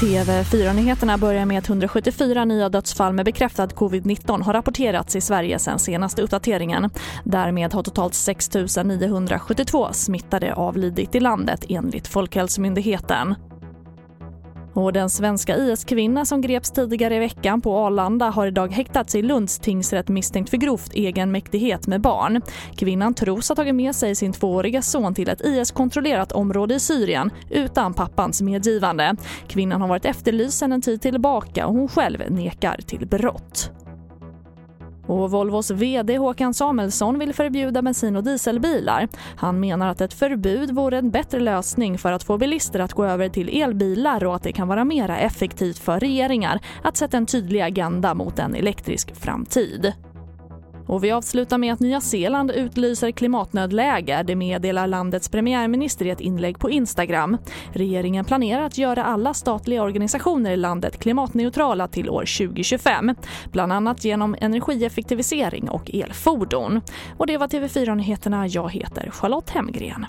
TV4-nyheterna börjar med att 174 nya dödsfall med bekräftad covid-19 har rapporterats i Sverige sen senaste uppdateringen. Därmed har totalt 6 972 smittade avlidit i landet enligt Folkhälsomyndigheten. Och den svenska IS-kvinna som greps tidigare i veckan på Arlanda har idag häktats i Lunds tingsrätt misstänkt för grovt egenmäktighet med barn. Kvinnan tros ha tagit med sig sin tvååriga son till ett IS-kontrollerat område i Syrien utan pappans medgivande. Kvinnan har varit efterlyst sedan en tid tillbaka och hon själv nekar till brott. Och Volvos VD Håkan Samuelsson vill förbjuda bensin- och dieselbilar. Han menar att ett förbud vore en bättre lösning för att få bilister att gå över till elbilar och att det kan vara mer effektivt för regeringar att sätta en tydlig agenda mot en elektrisk framtid. Och vi avslutar med att Nya Zeeland utlyser klimatnödläge. Det meddelar landets premiärminister i ett inlägg på Instagram. Regeringen planerar att göra alla statliga organisationer i landet klimatneutrala till år 2025. Bland annat genom energieffektivisering och elfordon. Och det var TV4-nyheterna. Jag heter Charlotte Hemgren.